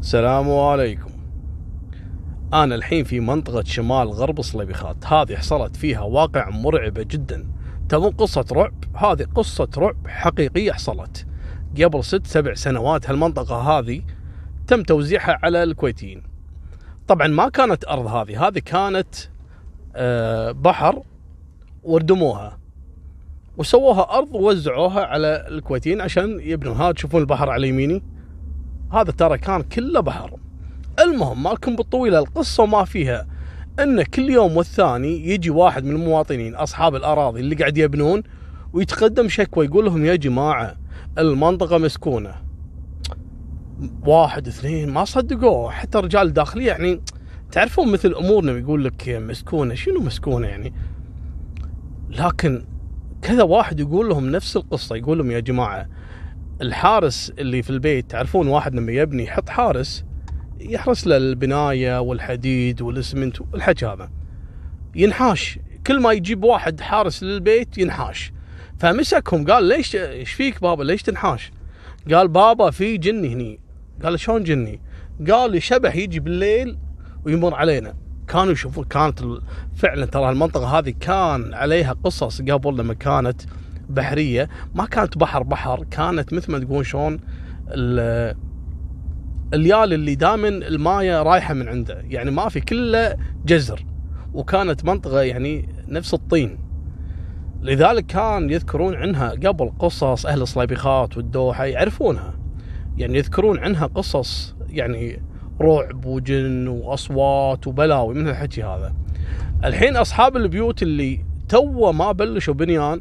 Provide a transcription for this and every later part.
السلام عليكم. أنا الحين في منطقة شمال غرب صليبيخات. هذه حصلت فيها واقع مرعبة جدا. تبون قصة رعب؟ هذه قصة رعب حقيقية حصلت. قبل ست سبع سنوات هالمنطقة هذه تم توزيعها على الكويتيين. طبعا ما كانت أرض هذه. هذه كانت آه، بحر وردموها. وسووها أرض ووزعوها على الكويتيين عشان يبنون هذا تشوفون البحر على يميني. هذا ترى كان كله بحر. المهم مالكم بالطويلة القصة ما فيها إن كل يوم والثاني يجي واحد من المواطنين أصحاب الأراضي اللي قاعد يبنون ويتقدم شكوى يقول لهم يا جماعة المنطقة مسكونة. واحد اثنين ما صدقوه. حتى رجال الداخلية يعني تعرفون مثل أمورنا يقول لك مسكونة. شنو مسكونة يعني؟ لكن كذا واحد يقول لهم نفس القصة يقول لهم يا جماعة الحارس اللي في البيت تعرفون واحد لما يبني يحط حارس يحرس له البناية والحديد والاسمنت والحكي هذا. ينحاش. كل ما يجيب واحد حارس للبيت ينحاش. فمسكهم قال ليش إيش فيك بابا؟ ليش تنحاش؟ قال بابا في جني هني. قال شلون جني؟ قال شبح يجي بالليل ويمر علينا. كانوا يشوفون كانت فعلا ترى المنطقة هذه كان عليها قصص قبل لما كانت بحرية ما كانت بحر بحر كانت مثل ما تقول شلون اليال اللي دائما الماية رايحة من عنده. يعني ما في كله جزر. وكانت منطقة يعني نفس الطين. لذلك كان يذكرون عنها قبل قصص أهل الصليبيخات والدوحة يعرفونها. يعني يذكرون عنها قصص يعني رعب وجن وأصوات وبلاوي من الحكي هذا. الحين أصحاب البيوت اللي تو ما بلشوا بنيان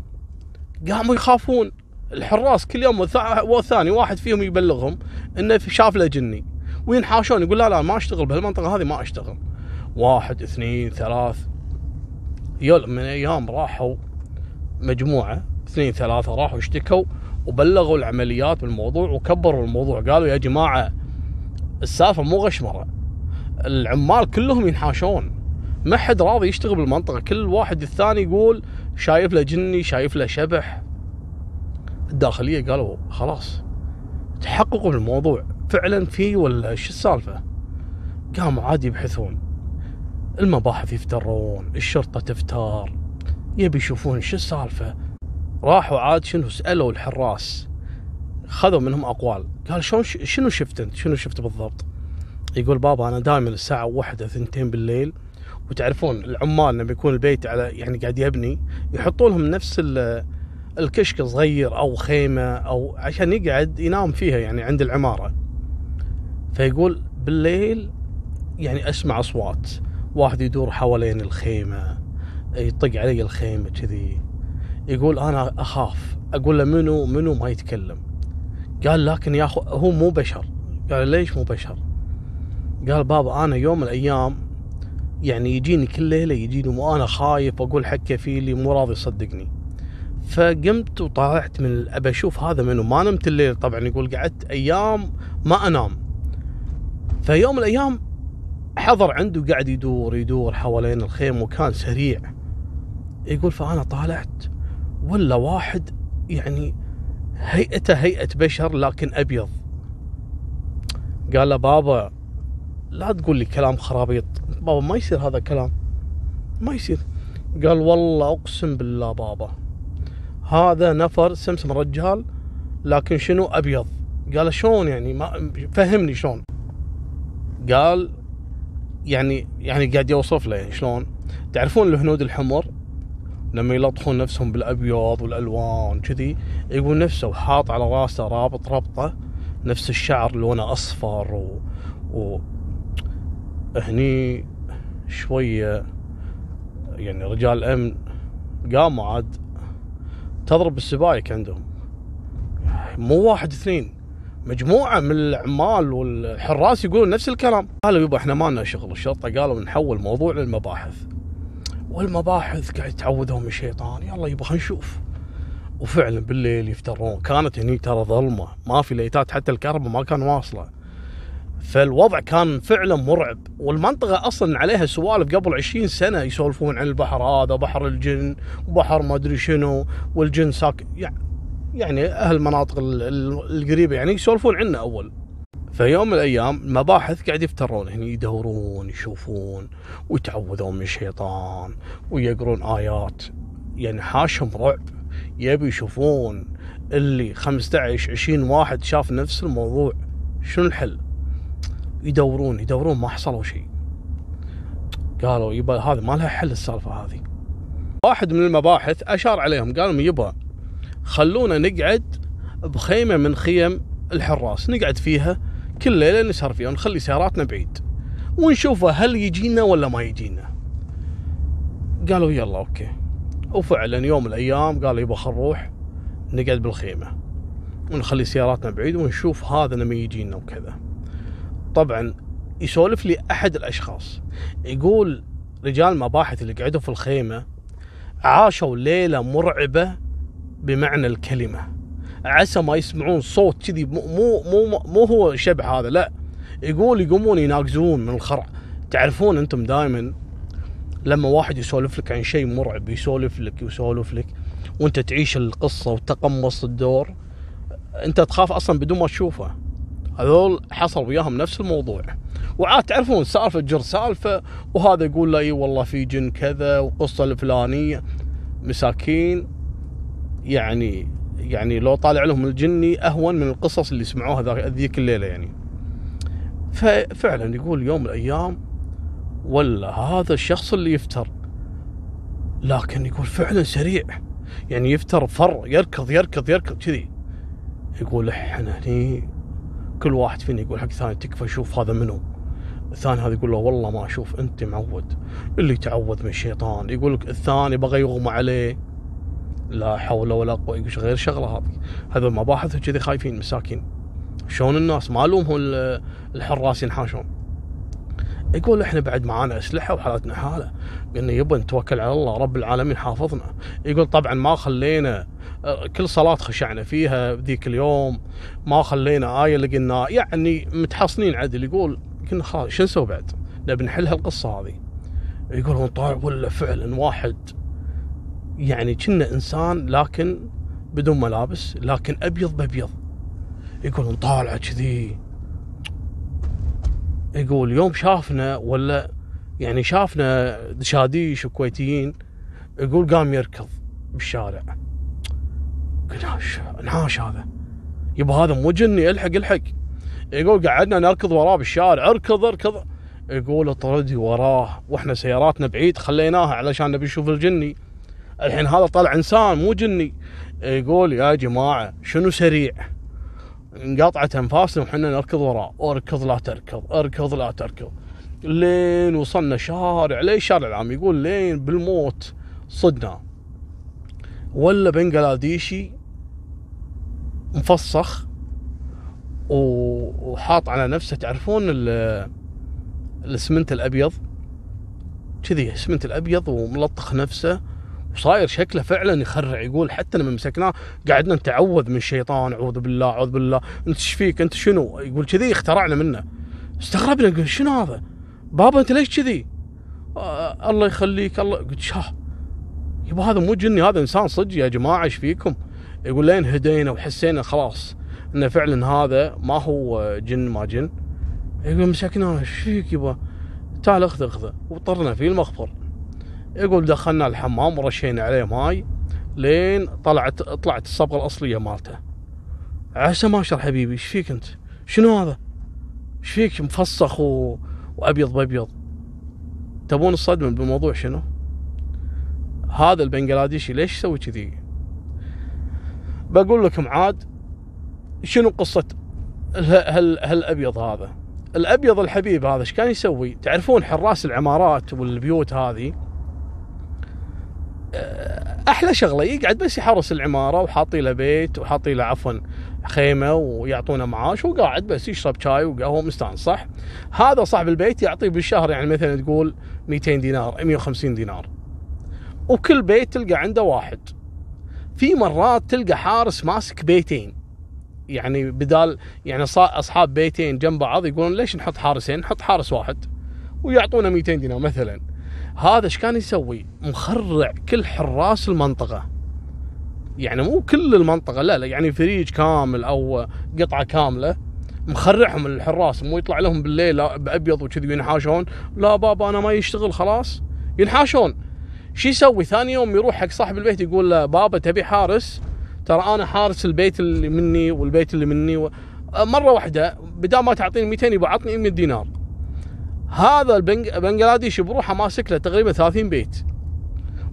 قاموا يخافون. الحراس كل يوم والثاني واحد فيهم يبلغهم إنه شاف له جني. وينحاشون يقول لا لا ما أشتغل بهالمنطقة هذه ما أشتغل. واحد اثنين ثلاث. يوم من أيام راحوا مجموعة اثنين ثلاثة راحوا اشتكوا وبلغوا العمليات بالموضوع وكبروا الموضوع. قالوا يا جماعة السالفة مو غشمرة. العمال كلهم ينحاشون. ما حد راضي يشتغل بالمنطقة. كل واحد الثاني يقول شايف له جني شايف له شبح. الداخلية قالوا خلاص تحققوا بالموضوع. فعلا في ولا شو السالفة؟ قاموا عاد يبحثون. المباحث يفترون الشرطة تفتار. يبي يشوفون شو السالفة. راحوا عاد شنو سألوا الحراس. خذوا منهم أقوال. قال شلون شنو شفت أنت؟ شنو شفت بالضبط؟ يقول بابا أنا دائما الساعة واحدة ثنتين بالليل وتعرفون العمال لما يكون البيت على يعني قاعد يبني يحطوا لهم نفس الكشك صغير أو خيمة أو عشان يقعد ينام فيها يعني عند العمارة. فيقول بالليل يعني أسمع أصوات. واحد يدور حوالين الخيمة يطق علي الخيمة كذي. يقول أنا أخاف. أقول له منو؟ منو ما يتكلم. قال لكن يا أخو هو مو بشر. قال ليش مو بشر؟ قال بابا أنا يوم من الأيام يعني يجيني كل ليلة يجيني وأنا خايف أقول حق كفيلي مو راضي يصدقني. فقمت وطلعت من ابى أشوف هذا منو. ما نمت الليل طبعا يقول قعدت أيام ما أنام. فيوم من الأيام حضر عنده قاعد يدور يدور حوالين الخيم وكان سريع. يقول فأنا طالعت. ولا واحد يعني هيئته هيئة بشر لكن أبيض. قال له بابا لا تقول لي كلام خرابيط. بابا ما يصير هذا الكلام. ما يصير. قال والله أقسم بالله بابا هذا نفر سمسم رجال لكن شنو أبيض. قال شلون يعني؟ ما فهمني شلون قال يعني يعني قاعد يوصف له يعني شلون. تعرفون الهنود الحمر؟ لما يلطخون نفسهم بالأبيض والألوان كذي يقول نفسه حاط على راسه رابط ربطة نفس الشعر لونه أصفر و, و... هني شوية يعني رجال الامن قاموا عاد تضرب السبايك عندهم. مو واحد اثنين مجموعة من العمال والحراس يقولون نفس الكلام. قالوا يبا إحنا ما لنا شغل الشرطة قالوا نحول الموضوع للمباحث. والمباحث قاعد تعوذهم الشيطان يلا يبا نشوف. وفعلا بالليل يفترون كانت هني ترى ظلمة ما في ليتات حتى الكهرباء ما كان واصلة. فالوضع كان فعلا مرعب والمنطقة أصلا عليها سوالف قبل عشرين سنة يسولفون عن البحر هذا بحر الجن وبحر ما أدري شنو والجن ساك يعني أهل المناطق القريبة يعني يسولفون عنه أول. فيوم من الأيام المباحث قاعد يفترون هني يدورون يشوفون ويتعوذون من الشيطان ويقرون آيات. يعني حاشهم رعب. يبي يشوفون اللي 15 20 واحد شاف نفس الموضوع. شنو الحل؟ يدورون يدورون ما حصلوا شيء. قالوا يبا هذا ما لها حل السالفة هذه. واحد من المباحث أشار عليهم قال لهم يبا خلونا نقعد بخيمة من خيم الحراس نقعد فيها كل ليلة نسهر فيها ونخلي سياراتنا بعيد ونشوفه هل يجينا ولا ما يجينا. قالوا يلا أوكي. وفعلا يوم من الأيام قالوا يبا خل نروح نقعد بالخيمة ونخلي سياراتنا بعيد ونشوف هذا لما يجينا وكذا. طبعا يسولف لي أحد الأشخاص. يقول رجال مباحث اللي قعدوا في الخيمة عاشوا ليلة مرعبة بمعنى الكلمة. عسى ما يسمعون صوت كذي مو مو مو هو شبح هذا لا. يقول يقومون يناقزون من الخرع. تعرفون أنتم دائما لما واحد يسولف لك عن شيء مرعب يسولف لك يسولف لك وأنت تعيش القصة وتقمص الدور أنت تخاف أصلا بدون ما تشوفه. هذول حصل وياهم نفس الموضوع. وعاد تعرفون سالفة جر سالفة وهذا يقول له إي والله في جن كذا وقصة الفلانية. مساكين يعني يعني لو طالع لهم الجني أهون من القصص اللي سمعوها ذيك الليلة يعني. ففعلا يقول يوم من الأيام ولا هذا الشخص اللي يفتر. لكن يقول فعلا سريع. يعني يفتر فر يركض يركض يركض كذي. يقول إحنا هني كل واحد فينا يقول حق ثاني تكفى شوف هذا منو. الثاني هذا يقول له والله ما أشوف أنت معود. اللي تعوذ من الشيطان يقول لك الثاني بغى يغمى عليه. لا حول ولا قوة غير شغلة هذه؟ هذول مباحث وكذي خايفين مساكين. شلون الناس؟ ما لومهم الحراس ينحاشون. يقول إحنا بعد معانا أسلحة وحالتنا حالة. قلنا يبا نتوكل على الله رب العالمين حافظنا. يقول طبعا ما خلينا كل صلاة خشعنا فيها ذيك اليوم ما خلينا آية لقينا يعني متحصنين عدل يقول كنا خلاص شو نسوي بعد؟ نبي نحل هالقصة هذه. يقول طالع ولا فعلا واحد يعني كنا إنسان لكن بدون ملابس لكن أبيض بأبيض. يقول طالع كذي. يقول يوم شافنا ولا يعني شافنا شاديش وكويتيين يقول قام يركض بالشارع. قلنا انحاش هذا. يبا هذا مو جني الحق الحق. يقول قعدنا نركض وراه بالشارع. اركض اركض. يقول طردي وراه. وإحنا سياراتنا بعيد خليناها علشان نبي نشوف الجني. الحين هذا طلع انسان مو جني. يقول يا جماعة شنو سريع؟ انقطعت انفاسنا وحنا نركض وراه. اركض لا تركض اركض لا تركض. لين وصلنا شارع ليش شارع العام؟ يقول لين بالموت صدنا. ولا بنجلاديشي مفصخ وحاط على نفسه تعرفون الاسمنت الأبيض؟ كذي اسمنت الأبيض وملطخ نفسه وصاير شكله فعلا يخرع يقول حتى لما مسكناه قعدنا نتعوذ من الشيطان أعوذ بالله أعوذ بالله أنت إيش فيك؟ أنت شنو؟ يقول كذي اخترعنا منه. استغربنا نقول شنو هذا؟ بابا أنت ليش كذي؟ آه الله يخليك الله قلت شاه يبا هذا مو جني هذا إنسان صدق يا جماعة إيش فيكم؟ يقول لين هدينا وحسينا خلاص انه فعلا هذا ما هو جن ما جن يقول مسكناه إيش فيك يبا تعال اخذ اخذه وطرنا فيه المخبر يقول دخلنا الحمام ورشينا عليه ماي لين طلعت طلعت الصبغة الأصلية مالته عسى ما شر حبيبي إيش فيك أنت؟ شنو هذا؟ إيش فيك مفسخ و... وأبيض بأبيض؟ تبون الصدمة بالموضوع شنو؟ هذا البنغلاديشي ليش يسوي كذي؟ بقول لكم عاد شنو قصة هال هالأبيض هذا؟ الأبيض الحبيب هذا إيش كان يسوي؟ تعرفون حراس العمارات والبيوت هذه أحلى شغلة يقعد بس يحرس العمارة وحاطي له بيت وحاطي له عفوا خيمة ويعطونه معاش وقاعد بس يشرب شاي وقهوة مستانس صح؟ هذا صاحب البيت يعطيه بالشهر يعني مثلا تقول 200 دينار 150 دينار وكل بيت تلقى عنده واحد في مرات تلقى حارس ماسك بيتين. يعني بدال يعني أصحاب بيتين جنب بعض يقولون ليش نحط حارسين؟ نحط حارس واحد ويعطونا 200 دينار مثلا. هذا إيش كان يسوي؟ مخرع كل حراس المنطقة. يعني مو كل المنطقة لا لا يعني فريج كامل أو قطعة كاملة. مخرعهم الحراس مو يطلع لهم بالليل بأبيض وكذي ينحاشون. لا بابا أنا ما يشتغل خلاص. ينحاشون. شو يسوي ثاني يوم يروح حق صاحب البيت يقول له بابا تبي حارس؟ ترى أنا حارس البيت اللي مني والبيت اللي مني. و... مرة واحدة بدال ما تعطيني 200 يبغى عطني 100 دينار. هذا البنج... بنجلاديش بروحه ماسك له تقريبا 30 بيت.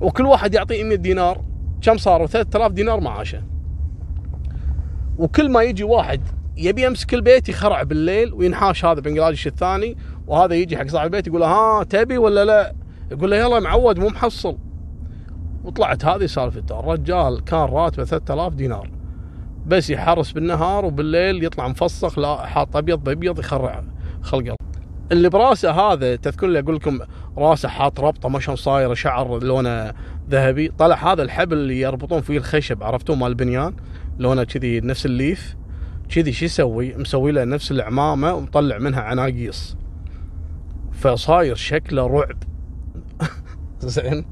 وكل واحد يعطيه 100 دينار. كم صاروا؟ 3000 دينار معاشه. وكل ما يجي واحد يبي يمسك البيت يخرع بالليل وينحاش هذا بنجلاديش الثاني وهذا يجي حق صاحب البيت يقول ها تبي ولا لا؟ يقول له يلا معود مو محصل. وطلعت هذه سالفته الرجال كان راتبه 3000 دينار. بس يحرس بالنهار وبالليل يطلع مفسخ لا حاط أبيض بأبيض يخرع خلق اللي براسه هذا تذكر لي أقول لكم راسه حاط ربطة ما شلون صايره شعر لونه ذهبي. طلع هذا الحبل اللي يربطون فيه الخشب عرفتوه مال البنيان؟ لونه كذي نفس الليف كذي شو يسوي؟ مسوي له نفس العمامة ومطلع منها عناقيص. فصاير شكله رعب. زين.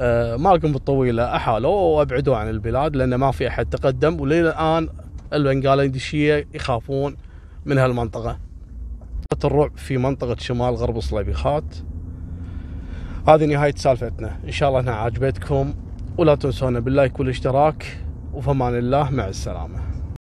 آه ما لكم بالطويلة أحالوا وأبعدوا عن البلاد لأن ما في أحد تقدم ولين الآن البنغالاديشيه يخافون من هالمنطقة. الرعب في منطقة شمال غرب صليبيخات هذه نهاية سالفتنا. إن شاء الله إنها عجبتكم ولا تنسونا باللايك والاشتراك وفمان الله مع السلامة.